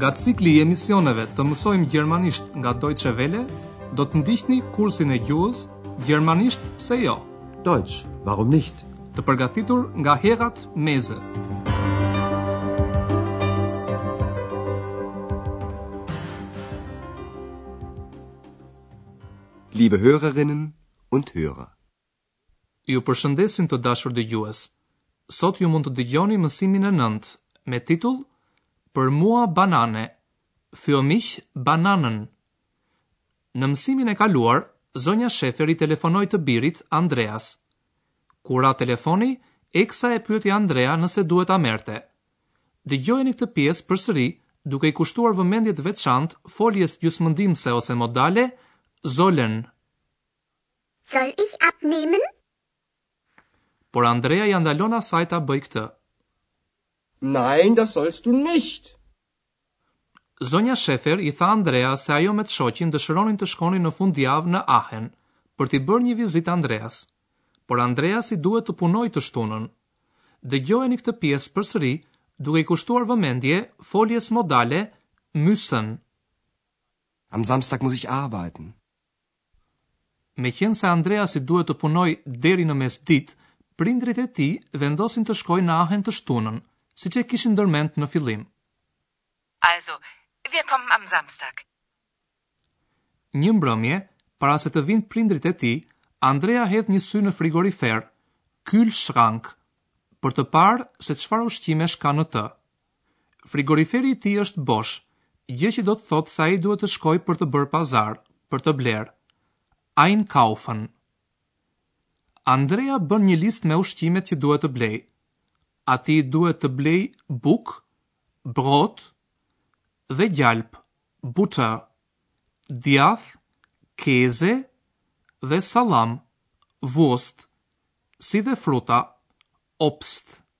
Nga cikli i emisioneve të mësojmë gjermanisht nga Deutsche Welle, do të ndiqni kursin e gjuhës Gjermanisht pse jo? Deutsch, warum nicht? Të përgatitur nga Herrad Meese. Liebe Hörerinnen und Hörer. Ju përshëndesim të dashur dëgjues. Sot ju mund të dëgjoni mësimin e nëntë me titull Për mua banane. Für mich Bananen. Në mësimin e kaluar, zonja Shefer i telefonoi të birit Andreas. Kur ra telefoni, Eksa e pyeti Andrean nëse duhet ta merrte. Dëgjojeni këtë pjesë përsëri duke i kushtuar vëmendje të veçantë foljes gjysmëndihmëse ose modale sollen. Soll ich abnehmen? Por Andrea ia ndalon asaj ta bëjë këtë. Nein, das sollst du nicht! Zonja Schäfer i tha Andreas se ajo me të shoqin dëshironin të shkonin në fundjavë në Aachen për t'i bërë një vizitë Andreas. Por Andreas i duhet të punojë të shtunën. Dëgjojeni këtë pjesë përsëri duke i kushtuar vëmendje foljes modale müssen. Am Samstag muss ich arbeiten. Meqenëse Andreas i duhet të punojë deri në mesditë, prindërit e tij vendosin të shkojnë në Aachen të shtunën, siç e kishin ndërmend në fillim. Also, wir kommen am Samstag. Një mbrëmje, para se të vijnë prindërit e tij, Andrea hedh një sy në frigorifer, Kühlschrank, për të parë se çfarë ushqimesh ka në të. Frigoriferi i tij është bosh, gjë që do të thotë se ai duhet të shkojë për të bërë pazar, për të blerë. Einkaufen. Andrea bën një listë me ushqimet që duhet të blejë. Atij i duhet të blejë bukë, Brot dhe gjalpë, Butter, djath, Käse dhe salam, Wurst, si dhe fruta, Obst.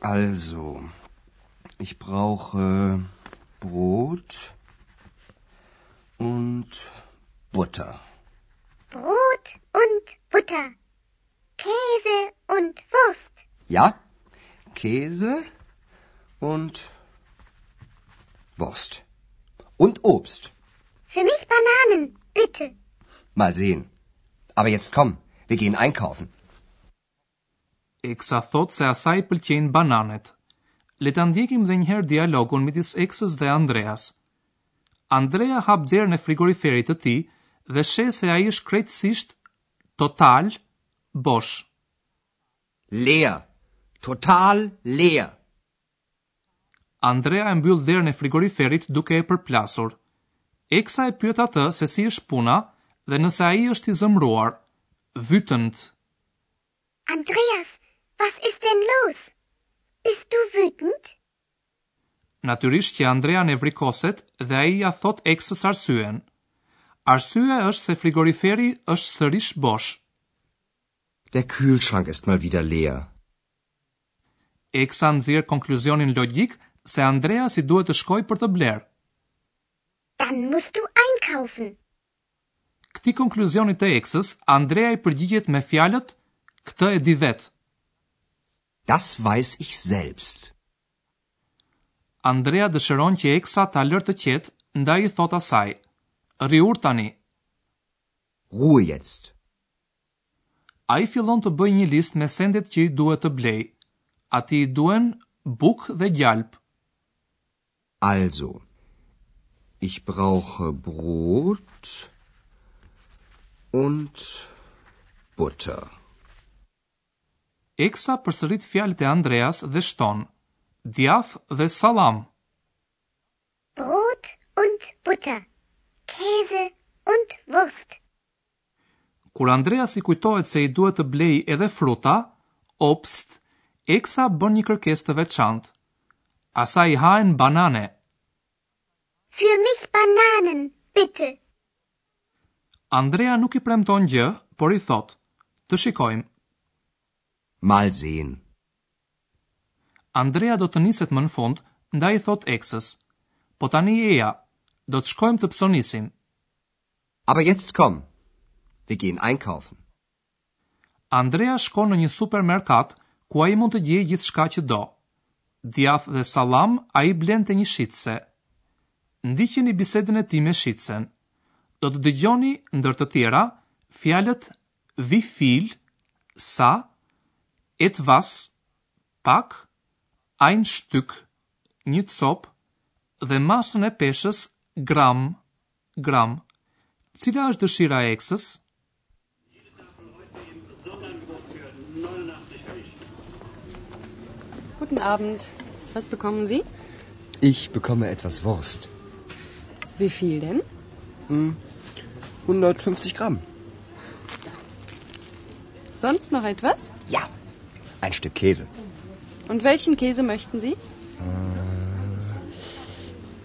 Also, ich brauche Brot und Butter. Brot und Butter. Käse und Wurst. Ja? Käse und Wurst und Obst. Für mich Bananen, bitte. Mal sehen. Aber jetzt komm, wir gehen einkaufen. Eksa thotë se asaj i pëlqejnë bananet. Le ta ndjekim dhe një herë dialogun midis Eksës dhe Andreas. Andrea hap derën e frigoriferit të tij dhe sheh se ai është krejtësisht, total, bosh. Leer, total leer, Andrea e mbyll derën e frigoriferit duke e përplasur. Eksa e pyet atë se si është puna dhe nëse ai është i zëmruar. Wütend. Andreas, was ist denn los? Bist du wütend? Natyrisht që Andrea nevrikoset dhe ai ia thotë eksës arsyen. Arsyeja është se frigoriferi është sërish bosh. Der Kühlschrank ist mal wieder leer. Eksa nxjerr konkluzionin logjik se Andreas i duhet të shkojë për të blerë. Dann musst du einkaufen. Këtij konkluzioni të Eksës, Andrea i përgjigjet me fjalët këtë e di vetë. Das weiß ich selbst. Andrea dëshiron që Eksa ta lërë të qetë, ndaj i thotë asaj, Rri urtë tani. Ruhe jetzt. Ai fillon të bëjë një listë me sendet që i duhet të blejë. Atij i duhen bukë dhe gjalpë. Also, ich brauche Brot und Butter. Eksa përsërit fjalët e Andreas dhe shton, djathë dhe sallam. Brot und Butter, Käse und Wurst. Kur Andreas i kujtohet se i duhet të blejë edhe fruta, Obst, Eksa bën një kërkesë të veçantë. Asaj i hahen banane. Für mich Bananen, bitte. Andrea nuk i premton gjë, por i thotë, të shikojmë. Mal sehen. Andrea do të niset më në fund, ndaj i thotë Eksës, po tani eja, do të shkojmë të psonisim. Aber jetzt komm, wir gehen einkaufen. Andrea shkon në një supermerkat ku ai mund të gjejë gjithçka që do. Djath dhe sallam ai blen te një shitëse. Ndiqeni bisedën e tij me shitësen. Do të dëgjoni ndër të tjera fjalët wie viel, sa, etwas, pak, ein Stück, një copë dhe masën e peshës gram, gram. Cila është dëshira e eksës? Guten Abend. Was bekommen Sie? Ich bekomme etwas Wurst. Wie viel denn? 150 hm, Gramm. Sonst noch etwas? Ja, ein Stück Käse. Und welchen Käse möchten Sie? Äh,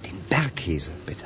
den Bergkäse, bitte.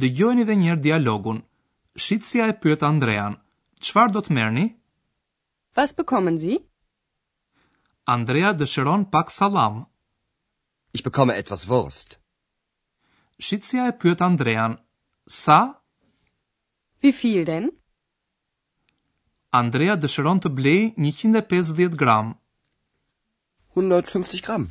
Dëgjojeni dhe një herë dialogun. Shitësja e pyet Andrean, Çfarë do të merrni? Was bekommen Sie? Andrea dëshiron pak sallam. Ich bekomme etwas Wurst. Shitësja e pyet Andrean, Sa? Wie viel denn? Andrea dëshiron të blejë 150 gram. 150 Gramm.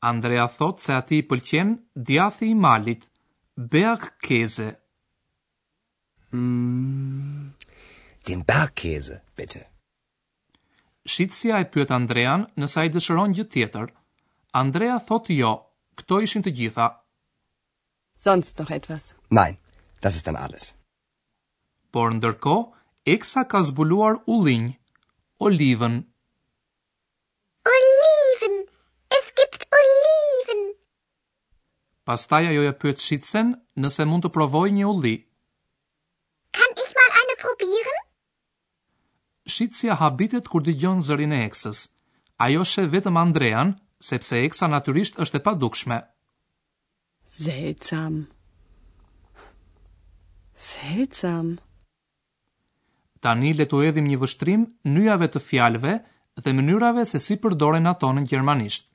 Andrea thotë se atij i pëlqen djathi i malit, Bergkäse. Mmm, den Bergkäse, bitte. Shitësja e pyet Andrean nëse ai dëshiron gjë tjetër. Andrea thotë jo, këto ishin të gjitha. Sonst noch etwas? Nein, das ist dann alles. Por ndërkohë, Eksa ka zbuluar ullinj, Oliven. Oliven, es gibt Oliven. Pastaj ajo e pyet shitësen nëse mund të provojë një ulli. Kann ich mal eine probieren? Shitësja habitet kur dëgjon zërin e Eksës. Ajo sheh vetëm Andrean, sepse Eksa natyrisht është e padukshme. Seltsam. Seltsam. Tani le t'u hedhim një vështrim nyjave të fjalëve dhe mënyrave se si përdoren ato në gjermanisht.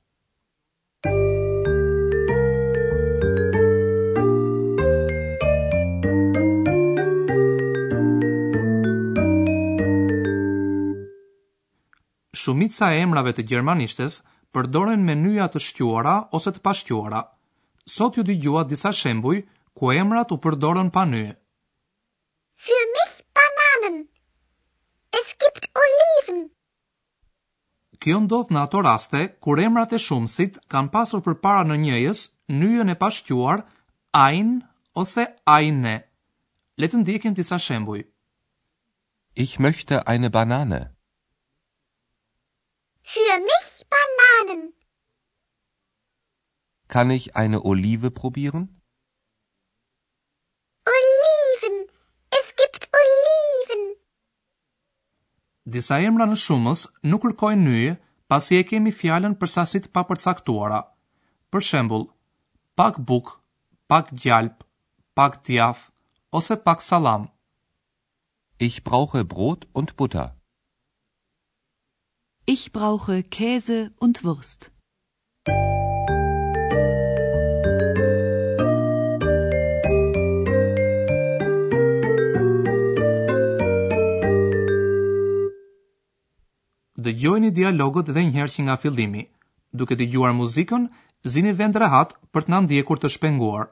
Shumica e emrave të gjermanishtes përdoren me nyja të shquara ose të pashquara. Sot ju dëgjuat disa shembuj ku emrat u përdorën pa nyje. Für mich Bananen. Es gibt Oliven. Kjo ndodh në ato raste kur emrat e shumësit kanë pasur përpara në njëjës nyjën e pashquar ein ose eine. Le të ndjekim disa shembuj. Ich möchte eine Banane. Für mich Bananen. Kann ich eine Olive probieren? Oliven, es gibt Oliven. Disa emra në shumës nuk kërkojnë nyje pasi e kemi fjalën për sasi të papërcaktuara. Për shembull, pak bukë, pak gjalpë, pak djathë ose pak sallam. Ich brauche Brot und Butter. Ich brauche Käse und Wurst. dëgjojeni dialogët edhe një herë që nga fillimi. Duke dëgjuar muzikën, zini vend rehat për të na ndjekur të shpenguar.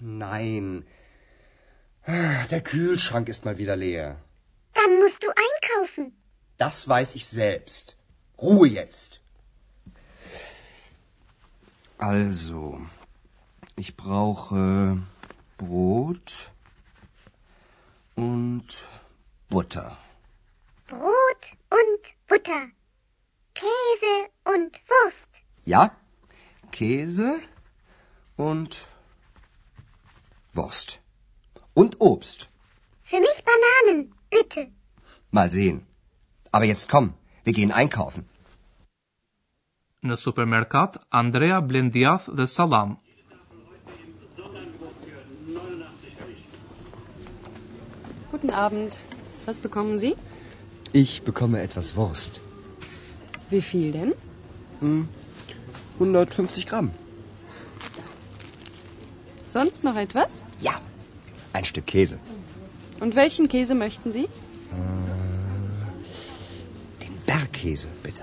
Nein. Der Kühlschrank ist mal wieder leer. Dann musst du einkaufen. Das weiß ich selbst. Ruhe jetzt. Also, ich brauche Brot und Butter. Butter, Käse und Wurst. Ja, Käse und Wurst. Und Obst. Für mich Bananen, bitte. Mal sehen. Aber jetzt komm, wir gehen einkaufen. Në supermerkat, Andrea blen djath dhe salam. Guten Abend. Was bekommen Sie? Ich bekomme etwas Wurst. Wie viel denn? 150 hm, Gramm. Sonst noch etwas? Ja, ein Stück Käse. Und welchen Käse möchten Sie? Äh, den Bergkäse, bitte.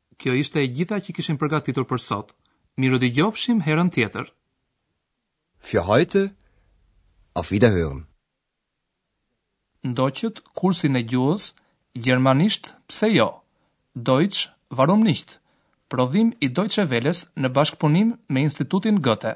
Kjo ishte e gjitha që kishim përgatitur për sot. Mirudëgjofshim herën tjetër. Für heute auf Wiederhören. Ndoqët kursin e gjuhës gjermanisht pse jo? Deutsch warum nicht? Prodhim i Deutsche Welles në bashkëpunim me Institutin Goethe.